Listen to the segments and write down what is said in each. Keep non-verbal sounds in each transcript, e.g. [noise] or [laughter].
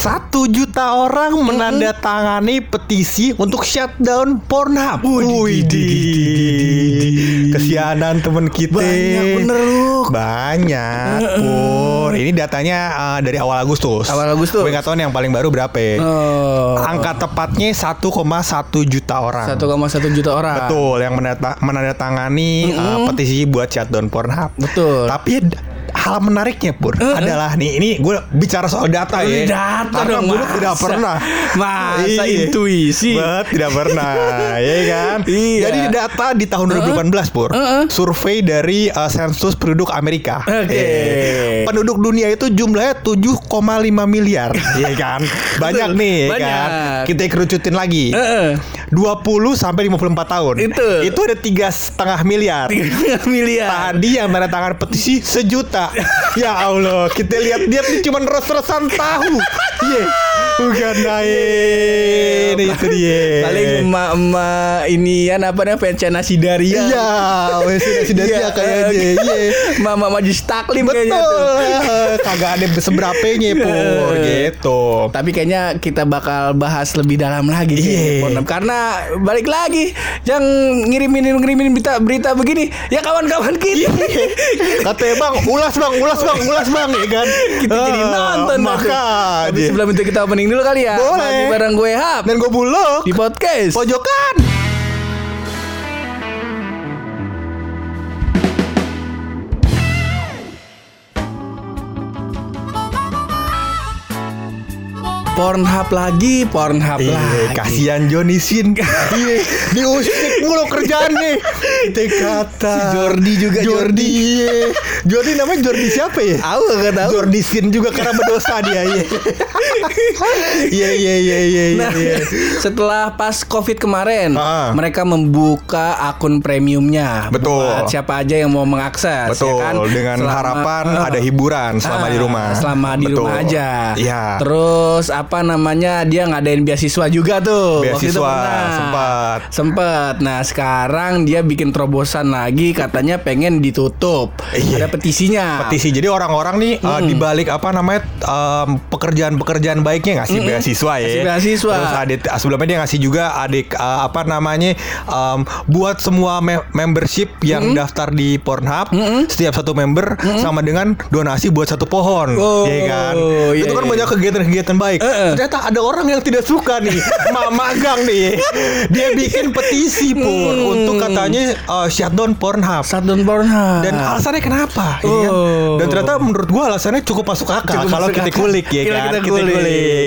Satu juta orang menandatangani petisi untuk shutdown Pornhub. Widih. Kesianan temen kita. Banyak bener lu. Banyak. Pur. Ini datanya uh, dari awal Agustus. Awal Agustus. Gue nggak tahu yang paling baru berapa. ya. Oh. Angka tepatnya 1,1 juta orang. 1,1 juta orang. Betul, yang menanda- menandatangani uh, petisi buat shutdown Pornhub. Betul. Tapi d- hal menariknya pur adalah nih ini gue bicara soal data ya. Data Karena dong, gue tidak pernah. Masa Iya. intuisi? Bet, tidak pernah, [laughs] ya kan? Iya. Jadi data di tahun 2018 pur, survei dari uh, sensus penduduk Amerika. Oke. Eh, penduduk dunia itu jumlahnya 7,5 miliar, [laughs] ya kan? Banyak nih, ya Banyak. kan? Kita kerucutin lagi. Heeh. 20 sampai 54 tahun. Itu. Itu ada tiga setengah miliar. 3 miliar. Tadi yang tanda tangan petisi sejuta. [laughs] ya Allah, kita lihat dia cuma res-resan tahu. Iya. Bukan lain. Itu dia. Paling emak-emak ini ya apa namanya pensiun nasi daria. Iya, wes sudah sudah dia kayaknya. Iya. Mama maju taklim kayaknya tuh. [laughs] Kagak ada seberapanya pur gitu. Tapi kayaknya kita bakal bahas lebih dalam lagi Iya. Karena balik lagi yang ngirimin ngirimin berita berita begini ya kawan-kawan kita. Katanya bang, ulas bang, ulas bang, ulas bang, ya kan? kita jadi Ah, nonton. Maka. Tapi sebelum itu kita opening dulu kali ya. Boleh. Bareng gue Hap Dan gue bulog di podcast. pojokan. Pornhub lagi, Pornhub Iya, lagi. kasihan Johnny Sin. Iya, diusik mulu kerjaan nih. Kita kata. Si Jordi juga, Jordi. Iya. Jordi namanya Jordi siapa ya? Aku gak tahu. Jordi Sin juga karena berdosa dia. Iya. Iya, iya, iya, iya, iya. Nah, setelah pas COVID kemarin, Ah. mereka membuka akun premiumnya. Betul. Buat siapa aja yang mau mengakses, Betul, ya kan? dengan Selama- harapan Ah. ada hiburan selama Ah, di rumah. Selama di Betul. rumah aja. Iya. Terus apa namanya? Dia ngadain beasiswa juga tuh. Beasiswa, pernah. sempat. Sempet. Nah, sekarang dia bikin terobosan lagi katanya pengen ditutup. Iya. Ada petisinya. petisi. Jadi orang-orang nih uh, di balik apa namanya um, pekerjaan-pekerjaan baiknya ngasih beasiswa ya. Ngasih beasiswa. Terus adik sebelumnya dia ngasih juga adik uh, apa namanya um, buat semua me- membership yang daftar di Pornhub setiap satu member sama dengan donasi buat satu pohon. Oh, ya kan? iya, Itu kan iya. banyak kegiatan-kegiatan baik. Eh. Ternyata ada orang yang tidak suka nih. [laughs] Ma- magang nih. Dia bikin petisi pur untuk katanya uh, shutdown Pornhub. Shutdown Pornhub. Dan alasannya kenapa? ya kan? Oh. Dan ternyata menurut gua alasannya cukup masuk akal Cukup kalau masuk kita akal. kulik ya kan. kita kulik.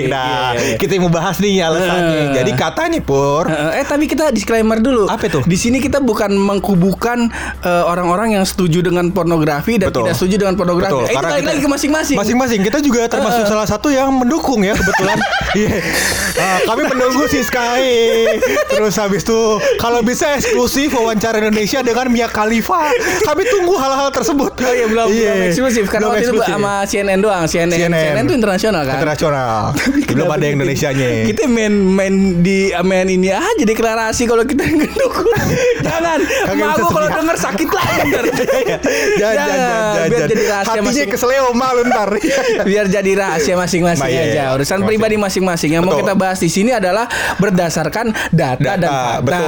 Nah, Iya, iya. kita mau bahas nih alasannya. Eh. Jadi katanya Pur, Eh, eh tapi kita disclaimer dulu. Apa itu? Di sini kita bukan mengkubukan eh, orang-orang yang setuju dengan pornografi dan Betul. tidak setuju dengan pornografi. Betul, Eh, itu karena kita- lagi ke masing-masing. Masing-masing kita juga termasuk salah satu yang mendukung ya kebetulan. [laughs] [laughs] Iya. Ah, kami menunggu si Sky. Terus habis itu kalau bisa eksklusif wawancara Indonesia dengan Mia Khalifa. Kami tunggu hal-hal tersebut. Oh iya belum, belum eksklusif karena Belum waktu itu eksklusif. sama CNN doang. CNN, CNN, CNN. itu internasional kan. internasional. [laughs] Belum ada yang Indonesianya. Kita main main di main ini aja deklarasi kalau kita [laughs] ngedukung. jangan. Gua kalau denger sakit lagi ntar. Jangan, jangan, jangan, Biar jadi rahasia Hatinya masing keseleo malu ntar. biar jadi rahasia masing-masing iya, aja. iya. Urusan. Pribadi masing-masing. Yang mau Betul. kita bahas di sini adalah berdasarkan data, Data, dan fakta. betul.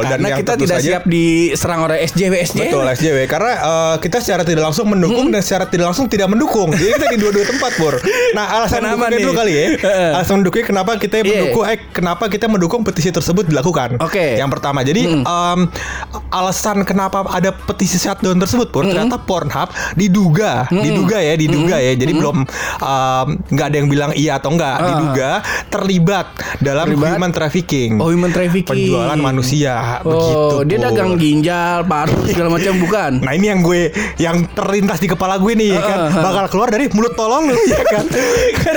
Dan Karena yang kita tidak saja- siap diserang oleh SJW SJW. Betul SJW karena eh, kita secara tidak langsung mendukung dan secara tidak langsung tidak mendukung. Jadi kita di dua-dua tempat, Pur. Nah, alasan Kenapa mendukungnya nih? dulu kali ya. Alasan mendukungnya kenapa kita Iya. mendukung eh kenapa kita mendukung petisi tersebut dilakukan. Oke. Yang pertama, jadi em, alasan kenapa ada petisi shutdown tersebut, Pur, ternyata Pornhub diduga, diduga ya, diduga ya. Jadi belum em, nggak ada yang bilang iya atau enggak, Ah. diduga terlibat dalam Terlibat? human trafficking. Oh, human trafficking. Penjualan manusia, begitu. Oh, dia Pur. dagang ginjal, paru segala [laughs] macam bukan? Nah ini yang gue yang terlintas di kepala gue nih ya kan bakal keluar dari mulut tolong lu ya [laughs] kan.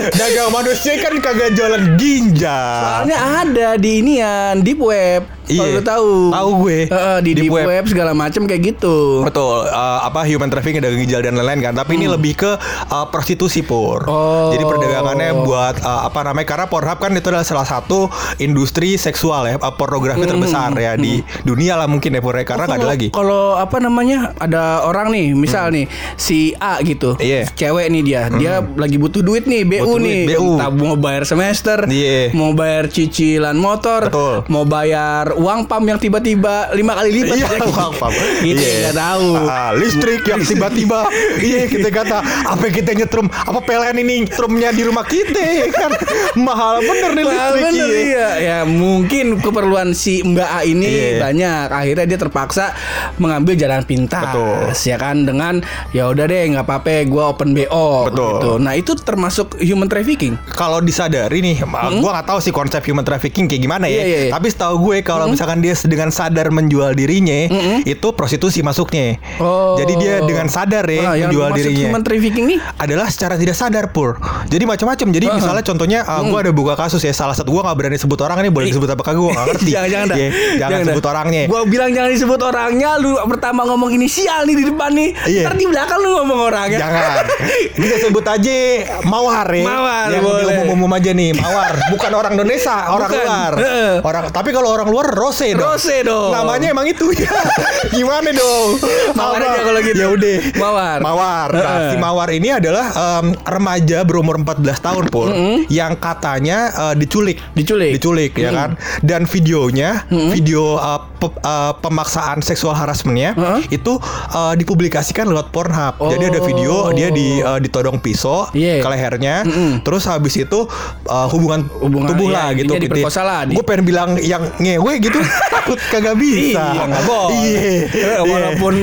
Dagang manusia kan kagak jualan ginjal. Soalnya ada di inian deep web. Kalau Iya. lu tahu. Tahu gue. Heeh, di Deep deep, web. web. segala macam kayak gitu. Betul, eh, apa human trafficking dagang ginjal dan lain-lain kan. Tapi ini lebih ke eh, prostitusi pur. Oh. Jadi perdagangannya buat eh, apa namanya karena Pornhub kan itu adalah salah satu industri seksual ya eh, pornografi terbesar ya di dunia lah mungkin ya Pur, ya, karena nggak ada lagi. Kalau apa namanya ada orang nih, misal nih si A gitu, Iya. cewek nih dia, dia lagi butuh duit nih, BU Butuh nih, duit, BU. entah mau bayar semester, Iya. mau bayar cicilan motor, Betul. mau bayar uang pam yang tiba-tiba lima kali lipat, Iya, ya. [laughs] uang pam. gitu Iya. nggak tahu. Ah, listrik yang [laughs] tiba-tiba iya kita kata apa kita nyetrum apa PLN ini nyetrumnya di rumah kita kan mahal bener nih Wah, listrik bener, iya. iya. Ya mungkin keperluan si Mbak A ini Iya. banyak. Akhirnya dia terpaksa mengambil jalan pintas. Betul. Ya kan dengan ya udah deh nggak apa-apa, gue open BO. Betul. gitu. Nah itu termasuk human trafficking. kalau disadari nih, gua nggak tahu sih konsep human trafficking kayak gimana ya. Hmm? Iya, iya, iya. Tapi setahu gue kalau misalkan dia dengan sadar menjual dirinya, itu prostitusi masuknya. Oh. Jadi dia dengan sadar ya Nah, menjual dirinya. human trafficking nih adalah secara tidak sadar pur. Jadi macam-macam. Jadi Uh-huh. misalnya contohnya uh, Hmm. gua ada buka kasus ya. Salah satu gua nggak berani sebut orang ini boleh disebut apa kagak gua nggak [laughs] ngerti. jangan jangan. Iya, jangan, dah. sebut orangnya. Gua bilang jangan disebut orangnya. Lu pertama ngomong inisial nih di depan nih. Iya. Ntar di belakang lu ngomong orangnya. Jangan. [laughs] Kita sebut aja Mawar ya. Mawar, Yang boleh. umum-umum aja nih, Mawar. Bukan orang Indonesia, orang Bukan. luar. Heeh. Orang tapi kalau orang luar Rose dong. Rose dong. Namanya emang itu ya. [laughs] Gimana dong? Mawar aja kalau gitu. Ya udah. Mawar. Mawar. Nah, Heeh. si Mawar ini adalah em, remaja berumur 14 tahun pun yang katanya eh, diculik. Diculik. Diculik ya kan. Dan videonya, video eh, pe- eh, pemaksaan seksual harassmentnya Heeh. itu eh, dipublikasikan lewat Pornhub. Jadi ada video Oh. dia di eh, ditodong pisau Iya. ke lehernya, terus habis itu eh, hubungan, Hubungan, tubuh iya, lah gitu. diperkosa lah, di- Gue pengen bilang yang ngewe gitu [laughs] takut kagak bisa. Iya nggak boleh. Iya. Eh, Walaupun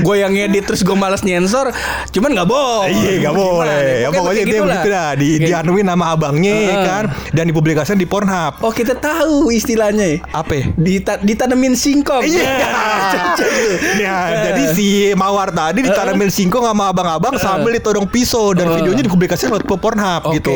gue yang ngedit terus gue malas nyensor, cuman nggak boleh. Iya nggak boleh. Ya pokoknya dia begitu dah. Di, dianuin nama abangnya ya Heeh. kan dan dipublikasikan di Pornhub. Oh kita tahu istilahnya. ya. Apa? ya? Dita ditanemin singkong. Iya. [laughs] Nah, jadi si Mawar tadi ditanamin singkong sama abang-abang sambil ditodong pisau dan videonya dipublikasikan lewat Pornhub Oke. gitu.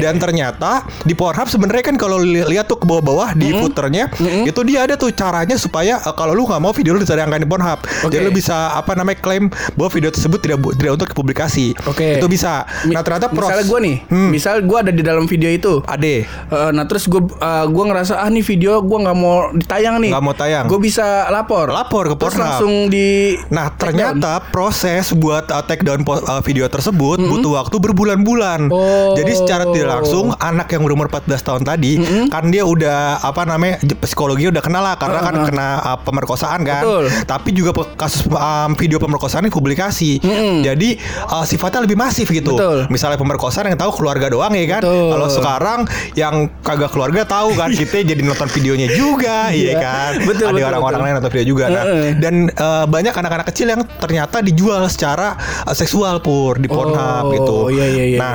Dan ternyata di Pornhub sebenarnya kan kalau li- lihat tuh ke bawah-bawah di footernya itu dia ada tuh caranya supaya eh, kalau lu nggak mau video lu ditayangkan di Pornhub. Oke. Jadi lu bisa apa namanya klaim bahwa video tersebut tidak tidak untuk publikasi. Oke. Itu bisa. Nah, ternyata pros- misalnya gue nih, Hmm. misal gue ada di dalam video itu. Ade. Eh, nah terus gue gua ngerasa ah nih video gue nggak mau ditayang nih Nggak mau tayang. gue bisa lapor Lapor ke terus Pornhub. langsung di Nah take down. ternyata proses buat uh, take down uh, video tersebut butuh waktu berbulan-bulan. Oh. Jadi secara tidak langsung anak yang berumur 14 tahun tadi kan dia udah apa namanya psikologinya udah kenal lah karena kan kena uh, pemerkosaan kan. Betul. Tapi juga kasus um, video pemerkosaan ini publikasi. Jadi uh, sifatnya lebih masif gitu. Betul. Misalnya pemerkosaan yang tahu keluarga doang ya kan. Betul. Kalau sekarang yang kagak keluarga tahu kan [laughs] kita jadi nonton videonya juga, iya Iya. kan. Betul, Ada orang-orang lain nonton video juga. Nah, dan eh, banyak anak-anak kecil yang ternyata dijual secara eh, seksual pur di Pornhub Oh, gitu. iya, iya, iya, nah,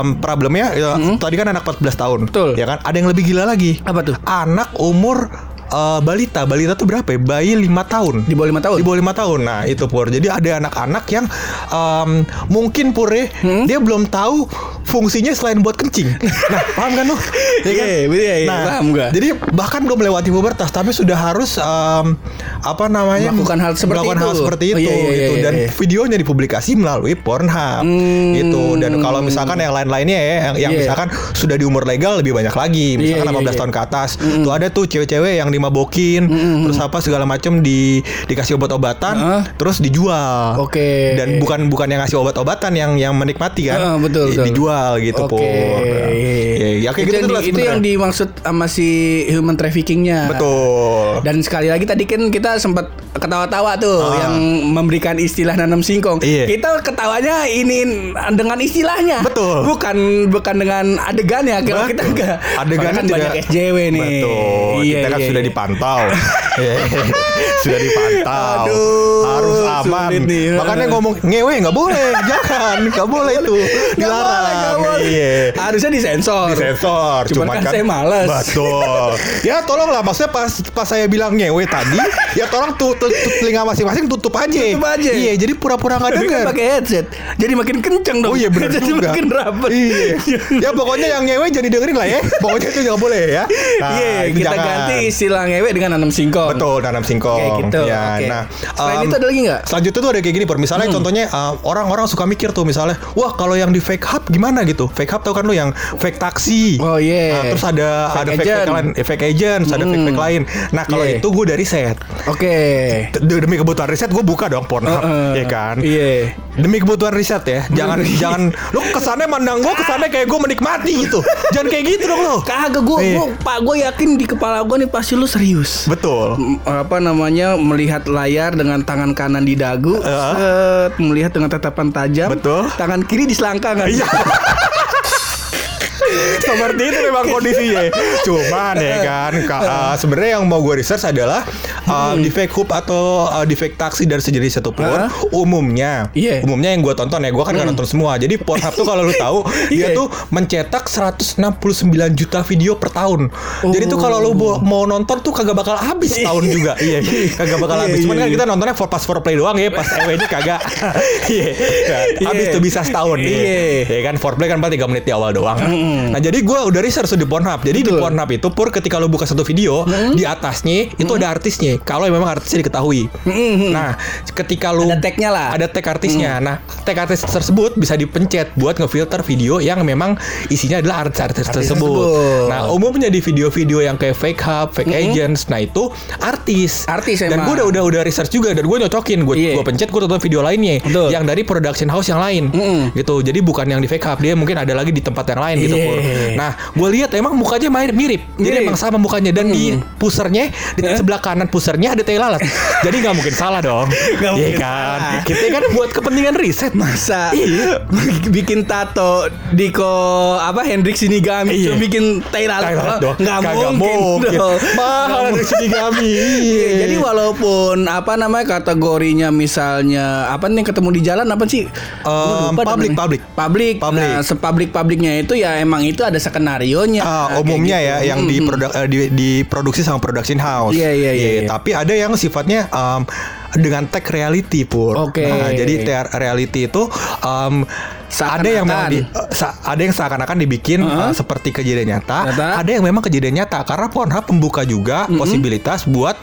em, problemnya ya, tadi kan anak 14 tahun, Betul. ya kan? Ada yang lebih gila lagi. Apa tuh? Anak umur eh, balita, balita tuh berapa ya? Bayi 5 tahun. di bawah lima tahun Di bawah lima tahun. Nah itu pur. Jadi ada anak-anak yang em, mungkin pur ya, Hmm? dia belum tahu fungsinya selain buat kencing. [laughs] nah paham kan lu? Ya kan? Iya, iya, iya, nah, paham gua. Jadi bahkan belum melewati pubertas, tapi sudah harus em, apa namanya Melakukan hal seperti melakukan itu. hal seperti Oh, itu iya, iya, gitu. iya, Dan iya. videonya dipublikasi melalui Pornhub Hmm. gitu. Dan kalau misalkan yang lain-lainnya ya, yang, yang Iya. misalkan sudah di umur legal lebih banyak lagi, misalkan Iya, iya, 18 iya. tahun ke atas, tuh ada tuh cewek-cewek yang dimabokin, terus apa segala macam di dikasih obat-obatan, Heeh. terus dijual. Oke. Dan bukan bukan yang ngasih obat-obatan yang yang menikmati kan, Heeh, betul, betul. dijual gitu Oke. Pur. Ya, ya kayak itu gitu yang, lah di- itu yang dimaksud sama si human traffickingnya Betul. Dan sekali lagi tadi kan kita sempat ketawa-tawa tuh Ah. yang memberikan istilah nanam singkong. Iya. Kita ketawanya ini dengan istilahnya. Betul. Bukan bukan dengan adegannya. Kalau kita enggak. Adegannya kan banyak SJW nih. Betul. Iya, kita kan iya, sudah iya. Dipantau. [laughs] sudah dipantau. Aduh, Harus aman. nih. Makanya ngomong ngewe nggak boleh, [laughs] jangan, nggak boleh itu. Dilarang. Iya. Harusnya disensor. Disensor, Cuman kan saya males. Betul. [laughs] ya tolonglah maksudnya pas pas saya bilang ngewe tadi, ya tolong tuh tuh telinga masing-masing tutup aja. Tutup aja. Iya, jadi pura-pura nggak Tapi kan dengar. pakai headset. Jadi makin kenceng dong. Oh iya benar juga. makin rapet. Iya. ya pokoknya yang ngewe jadi dengerin lah ya. Pokoknya itu nggak boleh ya. Nah, Iya, kita jangan. ganti istilah ngewe dengan nanam singkong. Betul, nanam singkong. Kayak gitu. Ya, Oke. nah, Selain em, itu ada lagi nggak? Selanjutnya tuh ada kayak gini, Pur. Misalnya Hmm. contohnya uh, orang-orang suka mikir tuh misalnya, wah kalau yang di fake hub gimana gitu? Fake hub tau kan lu yang fake taksi. Oh, iya. Nah, terus ada Fake ada fake fake agent. lain, eh, fake agent, ada fake fake lain. Nah kalau Iya. itu gue dari set. Oke. Demi kebutuhan riset gue buka dong Pornhub, Heeh. ya kan? Iya. Demi kebutuhan riset ya, jangan jangan lu kesannya mandang gue kesannya kayak gue menikmati gitu. jangan kayak gitu dong lo. Kagak gue, Iya. gue pak gue yakin di kepala gue nih pasti lu serius. Betul. M- apa namanya melihat layar dengan tangan kanan di dagu, set, melihat dengan tatapan tajam, Betul. tangan kiri di selangkangan. Iya. [laughs] Seperti itu memang kondisinya. Cuman ya kan, ka- uh, sebenarnya yang mau gue research adalah uh, di fake hoop atau uh, fake taksi dan sejenis itu pun Hah? umumnya, Iya. umumnya yang gue tonton ya, gue kan nggak nonton semua. Jadi Pornhub tuh kalau lu tahu dia Iya. tuh mencetak 169 juta video per tahun. Jadi tuh kalau lu bo- mau nonton tuh kagak bakal habis tahun juga. [laughs] Iya, kagak bakal Iya, habis. Cuman iya, kan iya. kita nontonnya for pas for play doang ya, pas [laughs] EW ini kagak. [laughs] Iya. Habis Iya. tuh bisa setahun. Iya. Iya. Ya kan foreplay kan paling 3 menit di awal doang. Nah, jadi gue udah research di Pornhub. Jadi di Betul. Pornhub itu pur ketika lo buka satu video, di atasnya itu ada artisnya. Kalau memang artisnya diketahui. Nah, ketika lu Ada tag-nya lah. Ada tag artisnya. Nah, tag artis tersebut bisa dipencet buat ngefilter video yang memang isinya adalah artis-artis tersebut. tersebut. Nah, umumnya di video-video yang kayak fake hub, fake agents, nah itu artis. Artis Dan gue udah udah udah research juga dan gue nyocokin, gue Iya. gue pencet gue tonton video lainnya Betul. yang dari production house yang lain Mm-mm. gitu jadi bukan yang di fake up dia mungkin ada lagi di tempat yang lain gitu Iya. Pur. nah gue lihat emang mukanya mirip mirip jadi Mirip. emang sama mukanya dan di pusernya di sebelah kanan pusernya ada tai lalat jadi nggak mungkin salah dong [laughs] Iya mungkin kan salah. kita kan buat kepentingan riset Masa Iya. [laughs] bikin tato di ko apa Hendrik Sinigami Iya. bikin tai lalat Tai lalat dong nggak Kagak mungkin, dong. mahal Nggak dari sini kami Iya, jadi walaupun apa namanya kategorinya misalnya apa nih ketemu di jalan apa sih? Lupa public, public. Public. Public. Nah, sepublik publiknya itu ya emang itu ada skenario nya. Ah, umumnya ya yang di, produk, eh, di diproduksi sama production house. Iya, iya, iya, iya. Tapi ada yang sifatnya um, dengan tag reality pur. Oke. Nah, jadi reality itu um, ada yang memang di, ada yang seakan-akan dibikin Uh-huh. eh, seperti kejadian nyata. Nyata. Ada yang memang kejadian nyata karena Pornhub membuka juga posibilitas buat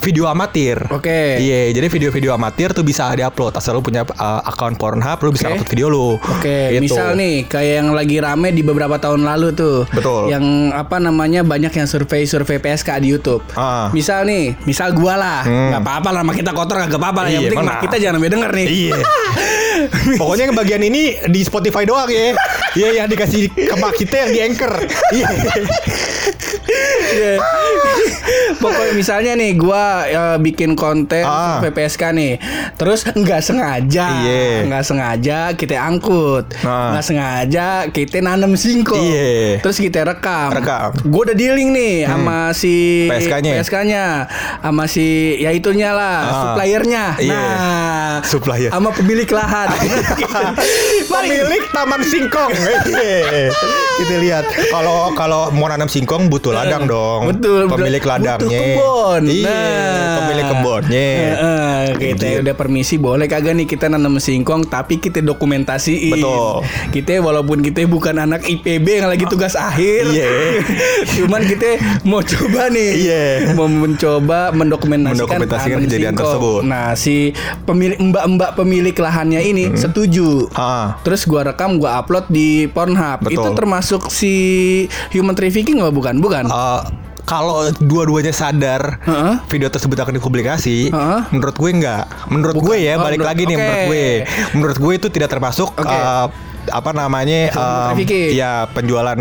video amatir. Oke. Iya, jadi video-video amatir tuh bisa diupload. Asal lu punya eh, akun Pornhub, lu bisa Oke. upload video lu. Oke, Gitu. misal nih kayak yang lagi rame di beberapa tahun lalu tuh. Betul. Yang apa namanya banyak yang survei-survei PSK di YouTube. Ah. Misal nih, misal gua lah, Hmm. nggak apa-apa lah, sama kita kotor gak apa-apa lah. Yang Iya, penting kita jangan sampai denger nih. Iya. [laughs] Pokoknya bagian ini di Spotify doang ya. Iya yang dikasih ke kita yang di Anchor. Iya. Iya. Pokoknya misalnya nih gua eh, bikin konten Ah. PPSK nih. Terus nggak sengaja, nggak sengaja kita angkut. Nah. Nggak sengaja kita nanam singkong. Iya. Terus kita rekam. Rekam. Hmm. Gua udah dealing nih sama si PSK-nya. PSK-nya sama si ya itunya lah, Ah. suppliernya. Iya. Nah, Supplier. sama pemilik lahan. [laughs] Pemilik Taman Singkong. Kita lihat kalau kalau mau nanam singkong butuh ladang dong. Betul, Pemilik butuh ladangnya. kebun. Iya. Nah. Pemilik kebunnya. Heeh, kita Gitu. udah permisi boleh kagak nih kita nanam singkong tapi kita dokumentasiin. Betul. Kita walaupun kita bukan anak IPB yang lagi tugas akhir. Iya. [laughs] Cuman kita mau coba nih. Iya. Mau mencoba mendokumentasikan, Mendokumentasikan kejadian singkong. tersebut. Nah, si pemilik mbak-mbak pemilik lahannya ini setuju. Ah. Terus gua rekam, gua upload di Pornhub. Betul. Itu termasuk si human trafficking apa bukan? Bukan. Eh, kalau dua-duanya sadar Heeh. video tersebut akan dipublikasi, Heeh. menurut gue enggak. Menurut gue ya, Oh, balik menurut- lagi nih oke. menurut gue. Menurut gue itu tidak termasuk Oke. eh, apa namanya trafficking. ya penjualan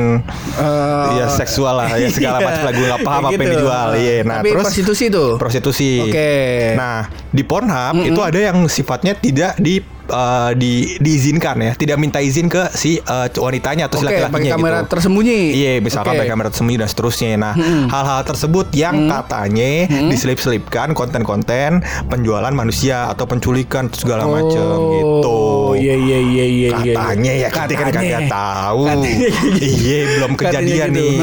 Eh, ya seksual lah ya [laughs] segala iya. macam lah gue nggak paham Kayak apa yang gitu. dijual iya nah Tapi terus prostitusi tuh? prostitusi Oke. nah di Pornhub itu ada yang sifatnya tidak di eh, di diizinkan ya tidak minta izin ke si eh, wanitanya atau si Oke, pakai laki-lakinya kamera gitu tersembunyi. Iya, misalkan Oke. pakai kamera tersembunyi dan seterusnya. Nah, hal-hal tersebut yang katanya diselip-selipkan konten-konten penjualan manusia atau penculikan segala macam gitu. Oh, iya iya iya. iya. Katanya ya kita kan Katanya. kagak tahu. Gitu. Iya, belum Katanya kejadian gitu. nih.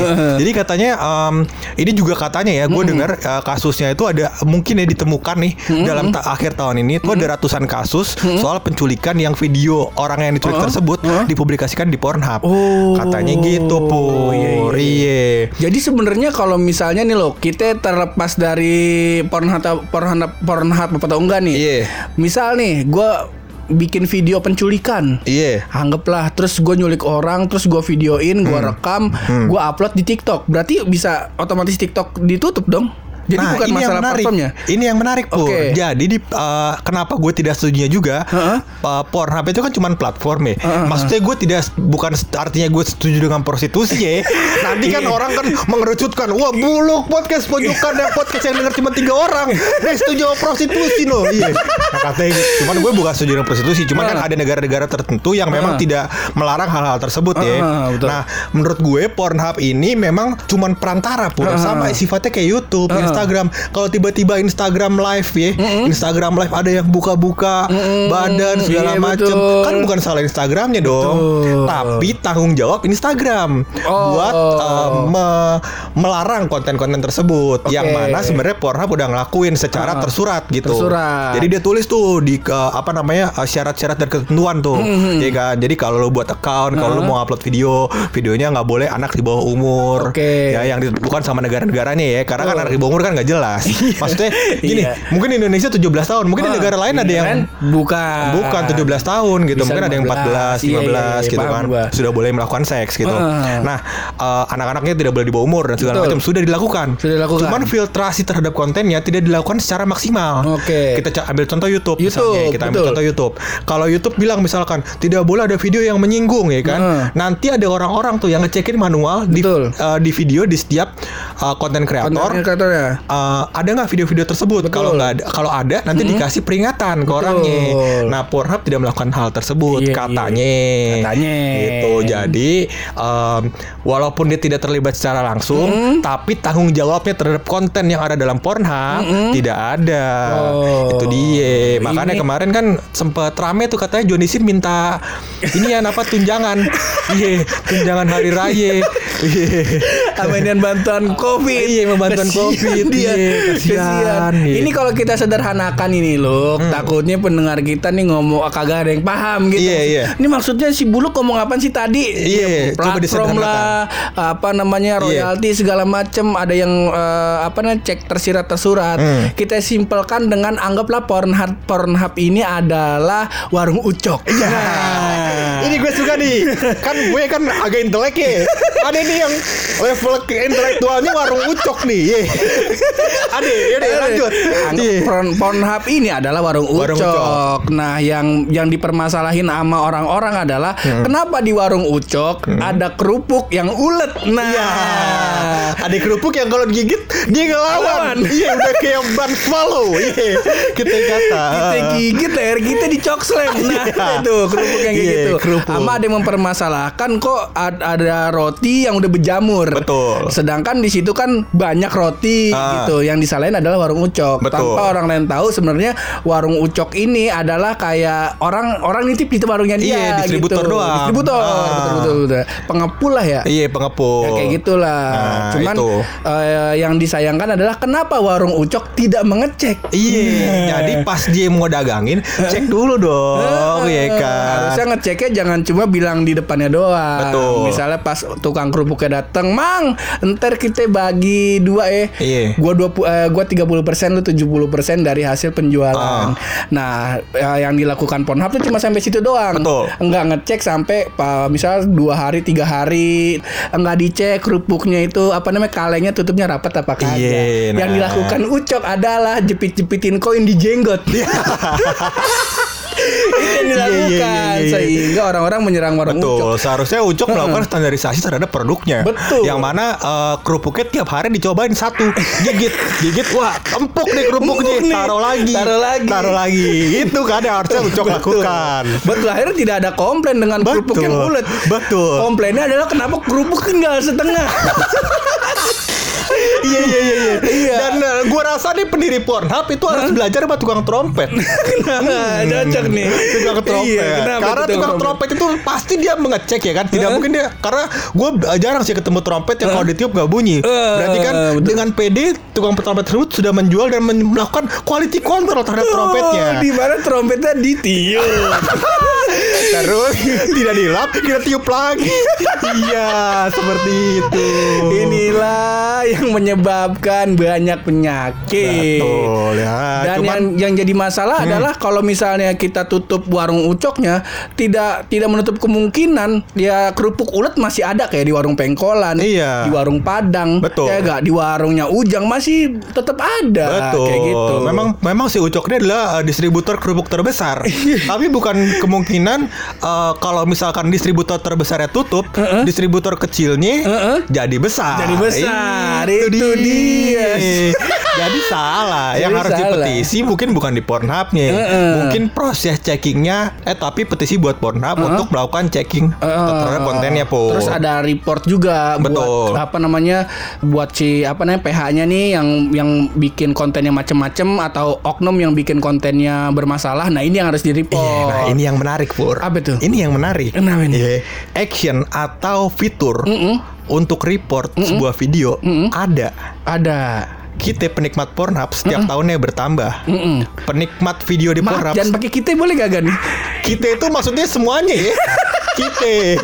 Jadi katanya em, ini juga katanya ya, gue dengar eh, kasusnya itu ada mungkin ya ditemukan nih dalam ta- akhir tahun ini itu ada ratusan kasus soal penculikan yang video orang yang diculik tersebut dipublikasikan di Pornhub. Oh. Katanya gitu, Pur. Iya, iya, Iya. Jadi sebenarnya kalau misalnya nih loh, kita terlepas dari Pornhub Pornhub Pornhub apa atau enggak nih. Iya. Misal nih, gua bikin video penculikan. Iya. Anggaplah terus gue nyulik orang terus gue videoin gue rekam gue upload di TikTok berarti bisa otomatis TikTok ditutup dong jadi nah, bukan ini yang masalah menarik. platformnya Ini yang menarik, Pur. Oke. Jadi di uh, kenapa gue tidak setuju juga? Heeh. Uh, Pornhub itu kan cuma platform ya. Heeh, Maksudnya gue tidak bukan artinya gue setuju dengan prostitusi ya. [laughs] Nanti kan Iya. orang kan mengerucutkan, wah buluk podcast pojokan dan podcast yang denger cuma tiga orang. Dia setuju sama prostitusi loh. Iya. Nah, katanya gitu. Cuman gue bukan setuju dengan prostitusi. Cuman kan Heeh. ada negara-negara tertentu yang memang Heeh. tidak melarang hal-hal tersebut ya. Heeh, betul. Nah, menurut gue Pornhub ini memang cuman perantara pun Heeh. sama sifatnya kayak YouTube, Heeh. Instagram. Kalau tiba-tiba Instagram live ya, Instagram live ada yang buka-buka badan segala Iya, macem, betul. kan bukan salah Instagramnya dong, Betul. tapi tanggung jawab Instagram Oh. buat uh, me- melarang konten-konten tersebut, yang Oke. mana sebenarnya Pornhub udah ngelakuin secara Heeh. tersurat gitu. Tersurat. Jadi dia tulis tuh di ke, apa namanya uh, syarat-syarat dan ketentuan tuh, ya kan. Jadi kalau lo buat account, kalau lo Heeh. mau upload video, videonya nggak boleh anak di bawah umur, Oke. ya yang ditentukan sama negara-negaranya ya, karena kan Betul. anak di bawah umur kan nggak jelas. [laughs] Maksudnya gini, Iya. mungkin Indonesia 17 tahun, mungkin di Wah, negara lain ada yang kan bukan bukan 17 tahun gitu, Bisa mungkin ada yang 14, 15 15. Iya, iya, iya, gitu kan, gua. sudah boleh melakukan seks gitu. Heeh. Nah, eh, anak-anaknya tidak boleh di bawah umur dan segala Betul. macam sudah dilakukan. Sudah dilakukan. Cuman filtrasi terhadap kontennya tidak dilakukan secara maksimal. Oke. Kita ca- ambil contoh YouTube, YouTube, misalnya, kita ambil betul. contoh YouTube. Kalau YouTube bilang misalkan tidak boleh ada video yang menyinggung ya kan. Heeh. Nanti ada orang-orang tuh yang ngecekin manual di eh, di video di setiap eh, konten kreator konten Eh, ada nggak video-video tersebut? Kalau nggak ada, kalau ada nanti dikasih peringatan ke Betul. orangnya. Nah, Pornhub tidak melakukan hal tersebut Iya, katanya. Katanya. Gitu. Jadi em, walaupun dia tidak terlibat secara langsung, Hmm. tapi tanggung jawabnya terhadap konten yang ada dalam Pornhub tidak ada. Oh. Itu dia. Makanya Ini- kemarin kan sempet rame tuh katanya Johnny Sin minta ini ya apa tunjangan. [laughs] Iya, tunjangan hari raya. Iya. Amenian bantuan covid. Iya, bantuan COVID, dia. Iya, kesian, iya. Ini kalau kita sederhanakan ini loh Takutnya pendengar kita nih ngomong ah, Kagak ada yang paham gitu. Iya, iya. Ini maksudnya si Buluk ngomong apa sih tadi? Iya, Ya, Platform lah Apa namanya Iya. royalti segala macem. Ada yang eh, Apa namanya cek tersirat tersurat. Hmm. Kita simpelkan dengan Anggaplah Pornhub Pornhub ini adalah warung ucok. Nah. Ini gue suka nih. Kan gue kan agak intelek ya. Ada nih yang level ke- intelektualnya warung ucok nih Ye. Ada yaudah lanjut Anggap Iya. Porn- Pornhub ini adalah warung ucok. Warung ucok. Nah, yang yang dipermasalahin sama orang-orang adalah Hmm. kenapa di warung ucok ada kerupuk yang ulet. Nah, Iya Ada kerupuk yang kalau digigit Dia ngelawan. Iya udah kayak ban swallow Iya Kita kata kita gigit leher kita dicokslam. Nah, Iya. itu kerupuk yang kayak gitu. kerupuk. Sama ada yang mempermasalahkan kok ad- ada roti yang udah berjamur. Betul. Sedangkan di situ kan banyak roti Ah. gitu. Yang disalahin adalah warung ucok. Betul. Tanpa orang lain tahu sebenarnya warung ucok ini adalah kayak orang orang nitip di warungnya dia Iya, distributor gitu. doang. Distributor. Ah. Betul, betul, betul. Pengepul lah ya. Iya pengepul Ya, kayak gitulah. Nah, Cuman itu. eh, yang disayangkan adalah kenapa warung ucok tidak mengecek. Iya, jadi pas dia mau dagangin, cek dulu dong, ya kan. Harusnya ngeceknya jangan cuma bilang di depannya doang. Betul. Misalnya pas tukang kerupuknya datang, "Mang, ntar kita bagi dua eh. Iya. Gua 20 eh, gua 30% lu 70% dari hasil penjualan." Ah. Nah, eh, yang dilakukan Pornhub tuh cuma sampai situ doang. Betul. Enggak ngecek sampai pa, misal dua hari, tiga hari, enggak dicek kerupuknya itu apa namanya kalengnya tutupnya rapat apa kagak. Iya, Yang nah. dilakukan Ucok adalah jepit-jepitin koin di jenggot. [laughs] [laughs] itu yang Iya, iya, dilakukan iya, iya. sehingga orang-orang menyerang warung Betul, ucok. seharusnya Ucok melakukan standarisasi terhadap produknya. Betul. Yang mana eh, kerupuknya tiap hari dicobain satu, gigit, gigit, wah empuk nih kerupuknya, taruh lagi, Taruh lagi. taruh lagi. Itu kan yang harusnya Ucok lakukan. Betul akhirnya tidak ada komplain dengan kerupuk Betul. yang ulet. Betul. Komplainnya adalah kenapa kerupuk tinggal setengah. Iya iya iya iya. Iya. Dan uh, gua rasa nih pendiri Pornhub itu harus belajar sama tukang trompet. [laughs] Nah, cocok nih. tukang trompet. Iya, kenapa karena tuh tukang trompet itu pasti dia mengecek ya kan. Tidak mungkin dia karena gue jarang sih ketemu trompet yang kalau ditiup gak bunyi. Berarti kan dengan PD tukang trompet tersebut sudah menjual dan melakukan quality control terhadap trompetnya. Oh, di mana trompetnya ditiup. [laughs] Terus tidak dilap, kita tiup lagi. [laughs] iya, seperti itu. Inilah yang menyebabkan banyak penyakit. Betul ya. Dan Cuman- yang yang jadi masalah adalah kalau misalnya kita tutup warung ucoknya, tidak tidak menutup kemungkinan ya kerupuk ulet masih ada kayak di warung pengkolan, Iya. di warung Padang, Betul. ya enggak di warungnya Ujang masih tetap ada Betul. kayak gitu. Memang memang si Ucok ini adalah uh, distributor kerupuk terbesar. [laughs] Tapi bukan kemungkinan uh, kalau misalkan distributor terbesarnya tutup, distributor kecilnya Heeh. jadi besar. Jadi besar. Itu, Itu dia. [laughs] jadi salah. Jadi Yang harus salah. dipetisi mungkin bukan di Pornhubnya, Heeh. mungkin proses checkingnya. Eh tapi petisi buat Pornhub untuk melakukan checking terhadap kontennya po. Terus ada report juga Betul. buat apa namanya buat si apa namanya PH-nya nih yang yang bikin kontennya macem-macem atau oknum yang bikin kontennya bermasalah. Nah ini yang harus di report. Iya, nah ini yang menarik Pur Apa tuh? Ini yang menarik Kenapa ini? Iya. Action atau fitur Mm-mm. Untuk report sebuah video Ada. Ada. Kita penikmat Pornhub Setiap tahunnya bertambah Mm-mm. Penikmat video di Maaf, Pornhub jangan pakai kita boleh gak nih? Kita itu maksudnya semuanya ya [laughs] Kita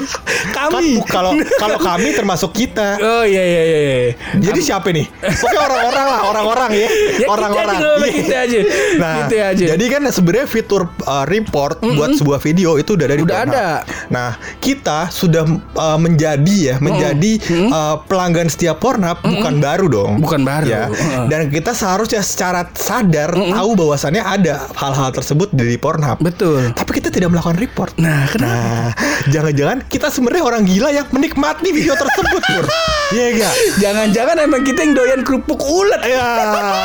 Kami. Kan, Kalau kalau kami termasuk kita Oh iya iya iya. iya. Jadi siapa nih? [laughs] Pokoknya orang-orang lah, orang-orang ya. [laughs] Ya, orang-orang. kita aja, Iya. kita aja. Nah, Kita aja. jadi kan sebenarnya fitur uh, report buat sebuah video itu udah dari Udah Pornhub. ada. Nah, kita sudah uh, menjadi ya, menjadi uh, pelanggan setiap Pornhub bukan baru dong. Bukan baru. Ya. Dan kita seharusnya secara sadar tahu bahwasannya ada hal-hal tersebut di Pornhub. Betul. Tapi kita tidak melakukan report. Nah, kenapa? Nah, jangan-jangan kita sebenarnya orang gila yang menikmati video tersebut, Pur. [laughs] Iya enggak? Jangan-jangan emang kita yang doyan kerupuk ulet. Ya,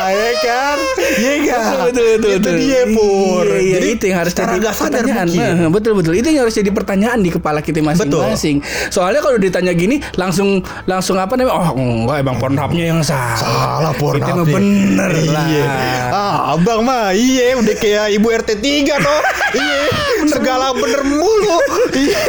ya kan? Iya enggak? Betul betul betul. Itu betul. dia, Pur. Iya, iya, Jadi itu yang harus jadi sadar pertanyaan. mungkin. Betul betul. Itu yang harus jadi pertanyaan di kepala kita masing-masing. Soalnya kalau ditanya gini langsung langsung apa namanya? Oh, enggak emang Pornhubnya yang salah. Salah Kita mah bener lah. Iya. Ah, abang mah iya udah kayak ibu RT 3 toh. iya. Segala bener mulu. Iya.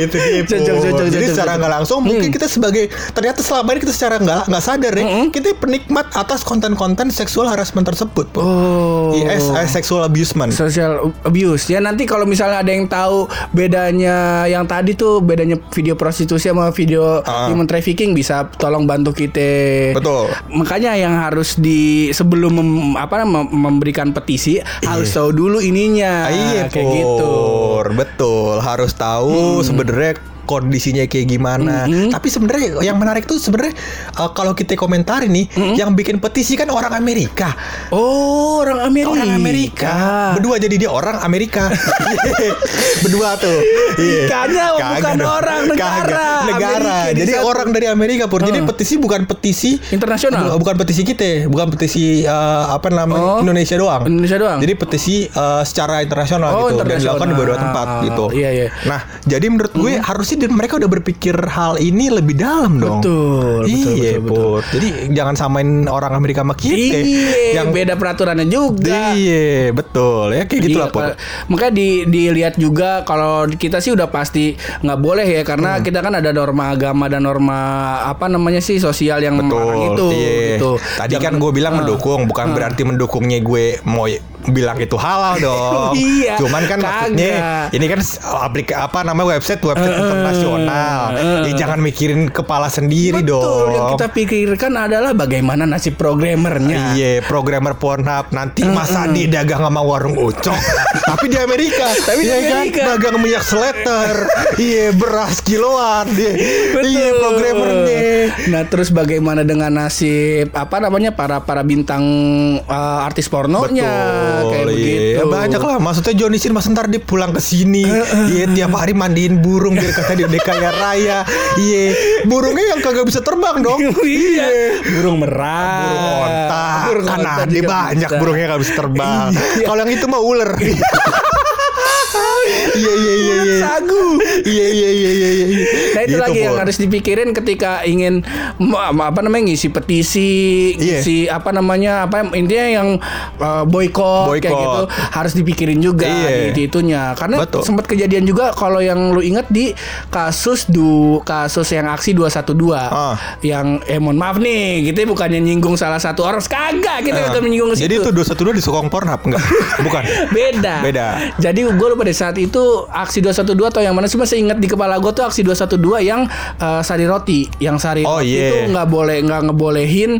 itu dia Cocok, cocok, Jadi cocok, secara nggak langsung mungkin kita sebagai ternyata selama ini kita secara nggak nggak sadar ya kita penikmat atas konten-konten seksual harassment tersebut Pur. Oh. Eh, sexual abusement. social abuse ya nanti kalau misalnya ada yang tahu bedanya yang tadi tuh bedanya video prostitusi sama video Ah. human trafficking bisa tolong bantu kita Betul. Makanya yang harus di sebelum mem- apa mem- memberikan petisi harus tahu dulu ininya. Ah, iya, kayak gitu. Pur. Betul, harus tahu sebenarnya kondisinya kayak gimana. Tapi sebenarnya yang menarik tuh sebenarnya uh, kalau kita komentari nih, yang bikin petisi kan orang Amerika. oh orang Amerika Orang Amerika. Berdua jadi dia orang Amerika. [laughs] [laughs] Berdua tuh. Ikannya bukan dong. orang, negara. Kagak. Negara. Amerika di Jadi satu. orang dari Amerika pur. Jadi petisi bukan petisi Internasional? Bu- Bukan petisi kita, bukan petisi uh, apa namanya Oh. Indonesia doang. Indonesia doang? Jadi petisi uh, secara internasional Oh, gitu dan internasional. dilakukan di beberapa tempat gitu. Iya, iya. Nah, jadi menurut gue harusnya di- mereka udah berpikir hal ini lebih dalam dong. Betul, betul, iya, betul, betul. Jadi jangan samain orang Amerika sama kita. Iya, yang beda peraturannya juga. Iya, betul. Ya kayak gitu lah. Pak. Makanya di, dilihat juga kalau kita sih udah pasti nggak boleh ya karena Hmm. kita kan ada norma agama dan norma apa namanya sih sosial yang melarang itu iya. gitu. Tadi kan Jangan- gue bilang Ah. mendukung, bukan berarti mendukungnya gue mau bilang itu halal dong. [laughs] Iya, Cuman kan kagak. maksudnya ini kan aplik apa namanya website website internasional. Ya jangan mikirin kepala sendiri Betul, dong. yang kita pikirkan adalah bagaimana nasib programmernya. Iya, programmer Pornhub nanti masa dia dagang sama warung ucok, [laughs] tapi di Amerika, Tapi di Iya kan? Amerika. dagang minyak seleter, [laughs] iya beras kiloan, dia, Betul. iya programmernya. Nah, terus bagaimana dengan nasib apa namanya para para bintang uh, artis pornonya kayak iya. begitu. Banyak lah. Maksudnya Johnny Sin mas ntar dia pulang ke sini. Iya tiap hari mandiin burung biar kata dia udah kaya raya. Iya. Burungnya yang kagak bisa terbang dong. [laughs] Iya. Burung merah. Burung onta. Burung Kan ada banyak burungnya gak bisa terbang. Iya. Kalau yang itu mah ular. [laughs] Iya iya iya iya. Sagu. Iya iya iya iya iya. Nah itu Gitu, lagi yang harus dipikirin ketika ingin apa namanya ngisi petisi, Iya. ngisi apa namanya apa intinya yang uh, boykot kayak gitu harus dipikirin juga Iya. di itunya. Karena sempat kejadian juga kalau yang lu ingat di kasus du kasus yang aksi 212 Ah. yang eh mohon maaf nih, kita bukannya nyinggung salah satu orang kagak kita Ah. kagak menyinggung Jadi situ. itu dua satu dua di Sokong Pornhub enggak? [laughs] Bukan. Beda. Beda. Jadi gue lupa deh saat itu aksi 212 atau yang mana sih masih ingat di kepala gue tuh aksi 212 yang eh, sari roti, yang sari Oh, roti iya. itu nggak boleh nggak ngebolehin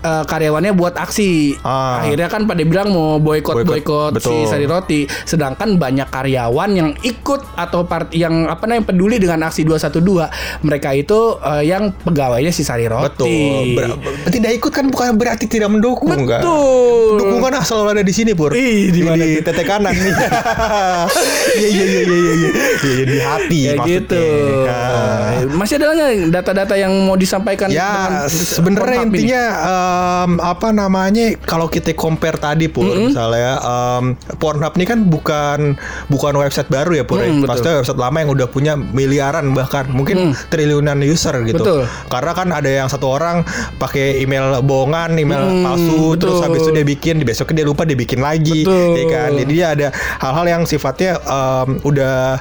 eh, karyawannya buat aksi. Ah. Akhirnya kan pada bilang mau boykot Boykot, si sari roti, sedangkan banyak karyawan yang ikut atau part yang apa namanya peduli dengan aksi 212 mereka itu eh, yang pegawainya si sari roti. Betul. Ber- tidak ikut kan bukan berarti tidak mendukung kan? Betul. Dukungan ah selalu ada di sini Pur. Ih, di mana di tete kanan nih. [laughs] Iya iya iya iya iya. Iya di hati Ya maksudnya. gitu. Ah. Masih ada nggak data-data yang mau disampaikan? Ya sebenarnya ini? intinya em, apa namanya kalau kita compare tadi pur misalnya em, Pornhub ini kan bukan bukan website baru ya ya. Mm. Maksudnya website lama yang udah punya miliaran bahkan mungkin triliunan user gitu. Betul. Karena kan ada yang satu orang pakai email bohongan, email Mm, palsu, terus betul. habis itu dia bikin, besoknya dia lupa dia bikin lagi, Betul. ya kan. Jadi dia ada hal-hal yang sifatnya em, udah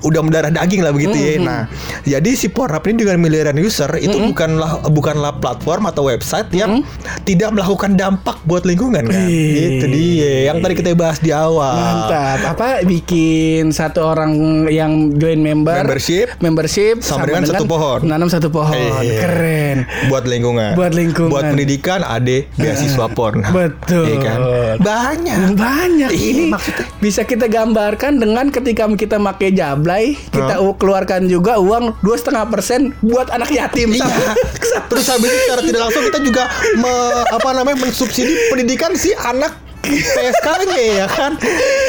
udah mendarah daging lah begitu ya. Nah, jadi si Pornhub ini dengan miliaran user itu bukanlah bukanlah platform atau website yang tidak melakukan dampak buat lingkungan kan. Itu dia yang tadi kita bahas di awal. Mantap. Apa bikin satu orang yang join member Membership. membership Sama dengan satu pohon. Nanam satu pohon. Iya. Keren. buat lingkungan. Buat lingkungan. Buat pendidikan ada beasiswa Pornhub. Betul. Iya kan? Banyak. Banyak Iya, ini maksudnya. bisa kita gambarkan dengan ketika kita pakai kita Hah? u- keluarkan juga uang dua setengah persen buat anak yatim Iya. [laughs] Terus habis itu secara tidak langsung kita juga me- apa namanya mensubsidi pendidikan si anak PSK-nya ya kan.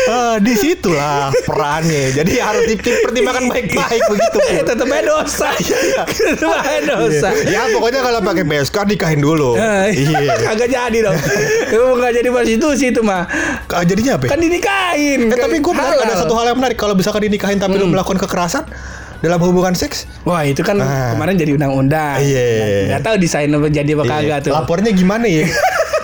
Eh, di situlah perannya. Jadi harus dipertimbangkan baik-baik begitu. [laughs] Tetep aja dosa [laughs] tetep aja dosa Ya pokoknya kalau pakai PSK nikahin dulu. Eh, Iya. Kagak jadi dong. [laughs] Nggak jadi prostitusi itu mah. Ah, Jadinya apa? ya? Kan dinikahin. Eh, tapi gue menarik ada satu hal yang menarik kalau misalkan dinikahin tapi lu melakukan kekerasan dalam hubungan seks. Wah itu kan Ah. kemarin jadi undang-undang. Iya. Gak tahu desain jadi apa kagak Iya. tuh. Lapornya gimana ya?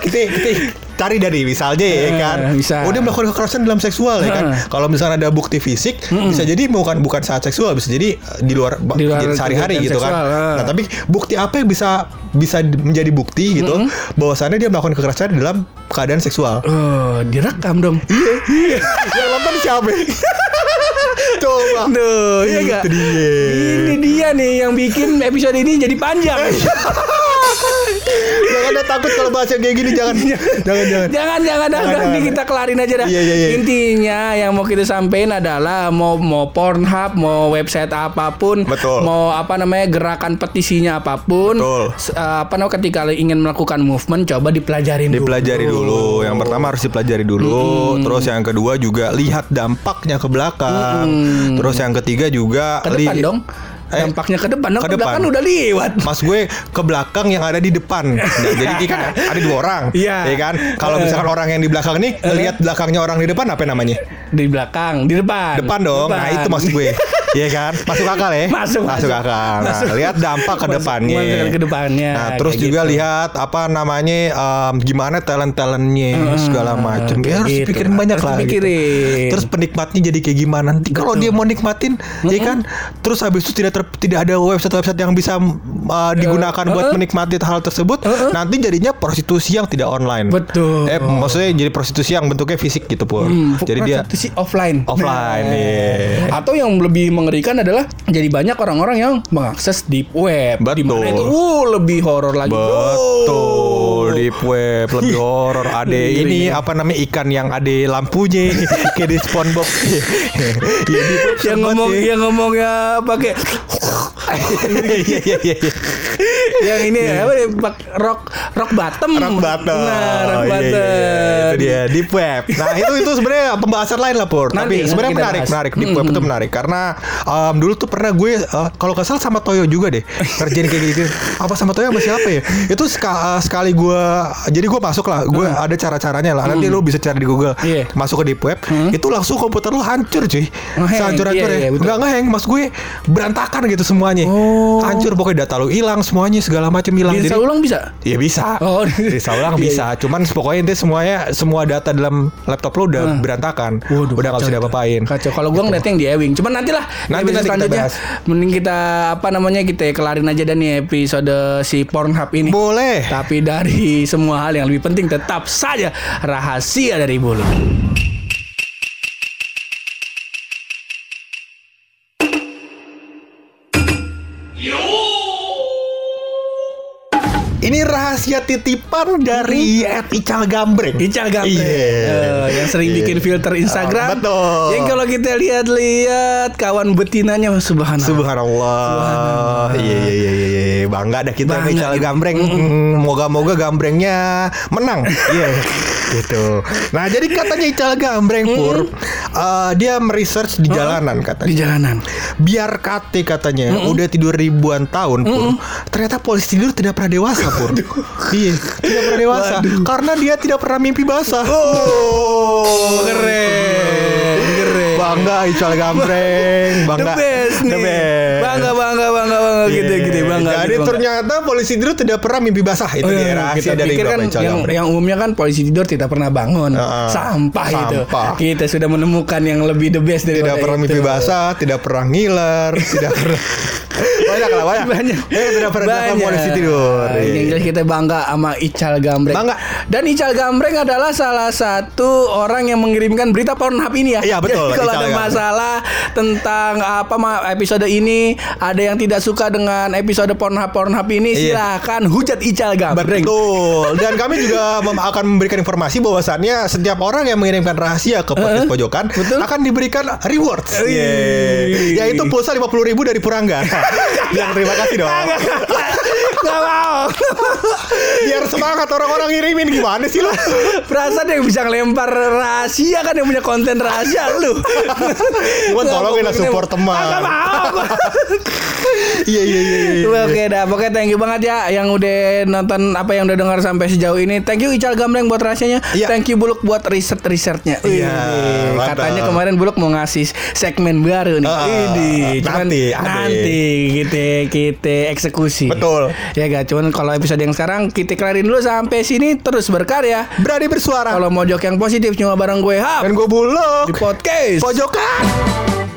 Kita kita cari dari misalnya ya Eh, kan. bisa. Oh dia melakukan kekerasan dalam seksual ya kan. Eh. Kalau misalnya ada bukti fisik bisa jadi bukan bukan saat seksual bisa jadi eh, di luar, Di luar sehari-hari gitu kan. seksual, eh. Nah, tapi bukti apa yang bisa bisa di- menjadi bukti gitu bahwasannya dia melakukan kekerasan dalam keadaan seksual. Oh, direkam dong. Iya. yang nonton siapa? [laughs] Coba. Duh, iya gak? Dia. Ini dia nih yang bikin episode ini jadi panjang. [laughs] jangan ada takut kalau bahas yang kayak gini [laughs] jangan jangan jangan. jangan jangan jangan, Jangan, jangan. kita kelarin aja dah. Iya, iya, iya. Intinya yang mau kita sampaikan adalah mau mau Pornhub, mau website apa pun, Betul. mau apa namanya gerakan petisinya apa pun, Betul. eh, apa namanya ketika ingin melakukan movement coba dipelajarin dipelajari dulu. Yang pertama harus dipelajari dulu. Terus yang kedua juga lihat dampaknya ke belakang. Terus yang ketiga juga Ke depan dong. Eh, Dampaknya ke depan, dong, ke ke belakang depan. udah lewat. Mas gue ke belakang yang ada di depan. Nah, jadi ini kan [laughs] ada dua orang, Iya. ya kan? Kalau misalkan orang yang di belakang nih lihat belakangnya orang di depan apa namanya? Di belakang, di depan. Depan dong. Nah, Depan. itu maksud gue. [laughs] Iya kan? Masuk akal ya? Masuk, masuk. akal. Nah, Masuk. lihat dampak ke Masuk- depannya. masuk ke depannya, Nah, terus juga gitu. lihat apa namanya em, gimana talent-talentnya segala macam. Ya harus gitu. pikirin banyak Harus lah. gitu. Terus penikmatnya jadi kayak gimana? Nanti kalau dia mau nikmatin, ya kan? Terus habis itu tidak ter- tidak ada website-website yang bisa uh, digunakan buat uh-uh. menikmati hal tersebut, nanti jadinya prostitusi yang tidak online. Betul. Eh, maksudnya jadi prostitusi yang bentuknya fisik gitu, Pur. Hmm, jadi dia prostitusi offline. offline, Nah. iya. Atau yang lebih mengerikan adalah jadi banyak orang-orang yang mengakses deep web. Betul. itu uh, lebih horor lagi. Betul bro. di web lebih [laughs] horor. Ada Lebih ini ngeri. apa namanya ikan yang ada lampunya [laughs] kayak di SpongeBob. [laughs] ya, yang ngomong ya. yang ngomongnya pakai Iya iya iya iya. Yang ini apa ya, bak- rock rock bottom. Rock bottom. Nah, rock Iya, bottom. iya, iya. Itu dia deep web. Nah, itu itu sebenarnya pembahasan lain lah Pur. Nanti, Tapi sebenarnya menarik, bahas. menarik. Deep web itu menarik karena um, dulu tuh pernah gue uh, kalau salah sama Toyo juga deh kerjain kayak gitu. Apa sama Toyo sama siapa ya? Itu ska- uh, sekali gue jadi gue masuk lah. Gue ada cara-caranya lah. Nanti lu bisa cari di Google. Hmm. Iya. Masuk ke deep web, itu langsung komputer lu hancur cuy. Iya, iya, ya. Nggak ngehang, mas gue berantakan gitu semuanya. Oh. Hancur pokoknya data lu hilang semuanya segala macam hilang. Bisa Jadi- ulang bisa? Iya bisa. Oh. bisa ulang [laughs] Iya, bisa. Cuman pokoknya intinya semuanya semua data dalam laptop lo udah Hmm. berantakan. Waduh, udah nggak bisa diapa-apain. Kacau. Kalau gua ngeliatnya yang di Ewing. Cuman nantilah Nanti- nanti kita bahas. mending kita apa namanya kita kelarin aja dan nih episode si Pornhub ini. Boleh. Tapi dari semua hal yang lebih penting tetap saja rahasia dari bulu. Rahasia titipan dari Ed Ical Gambreng. Ical Gambreng Iya. Eh, yang sering Iya. bikin filter Instagram. Ah, betul. Yang kalau kita lihat-lihat kawan betinanya subhanallah. Subhanallah. Iya iya iya iya iya. bangga dah kita Bangga Ical. Gambreng. Hmm, Moga-moga Gambrengnya menang. [laughs] Iya. gitu. Nah, jadi katanya Ical Gambreng pur eh, dia meresearch di jalanan katanya. di jalanan. biar KT katanya udah tidur ribuan tahun pur ternyata polisi tidur tidak pernah dewasa [laughs] pur iya tidak pernah dewasa karena dia tidak pernah mimpi basah oh [laughs] Keren, keren. bangga Ical Gambreng bangga The best nih. The best. Bangga, bangga, bangga, bangga gitu, Iya. gitu, bangga. Jadi gitu, ternyata polisi tidur tidak pernah mimpi basah itu Oh, dia iya, rahasia kita dari pikir kan yang, yang umumnya kan polisi tidur tidak pernah bangun Heeh. sampah, itu Sampah. kita sudah menemukan yang lebih the best dari tidak pernah mimpi basah, tidak pernah ngiler, [laughs] tidak pernah banyak lah banyak. banyak Ya, tidak pernah Banyak. polisi tidur. Yang jelas kita bangga sama Ical Gambreng Bangga. dan Ical Gambreng adalah salah satu orang yang mengirimkan berita Pornhub ini ya Iya, betul, Jadi [laughs] kalau Ical ada Gambreng. masalah tentang apa episode ini ada yang tidak suka dengan episode Pornhub Pornhub ini Iya. silahkan hujat Ical Gambreng Betul. Dan kami juga mem- akan memberikan informasi bahwasannya setiap orang yang mengirimkan rahasia ke podcast pojokan betul. akan diberikan rewards. Yeay. Yaitu pulsa 50 ribu dari Purangga. [laughs] yang terima kasih dong. Gak mau Biar semangat orang-orang ngirimin gimana sih lo? Perasaan yang bisa ngelempar rahasia kan yang punya konten rahasia lu. Cuman tolongin lah support teman. Gak mau. Iya iya iya. iya. Oke dah, pokoknya thank you banget ya yang udah nonton apa yang udah dengar sampai sejauh ini. Thank you Ical Gambreng buat rahasianya. Iya. Thank you Buluk buat riset risetnya. Iya, mantap. katanya kemarin Buluk mau ngasih segmen baru nih. Ah, Ini cuman nanti, nanti kita kita eksekusi. Betul. Ya gak cuman kalau episode yang sekarang kita kelarin dulu sampai sini terus berkarya. Berani bersuara. Kalau mojok yang positif cuma bareng gue Hap Dan gue bulog. di podcast. Pojokan.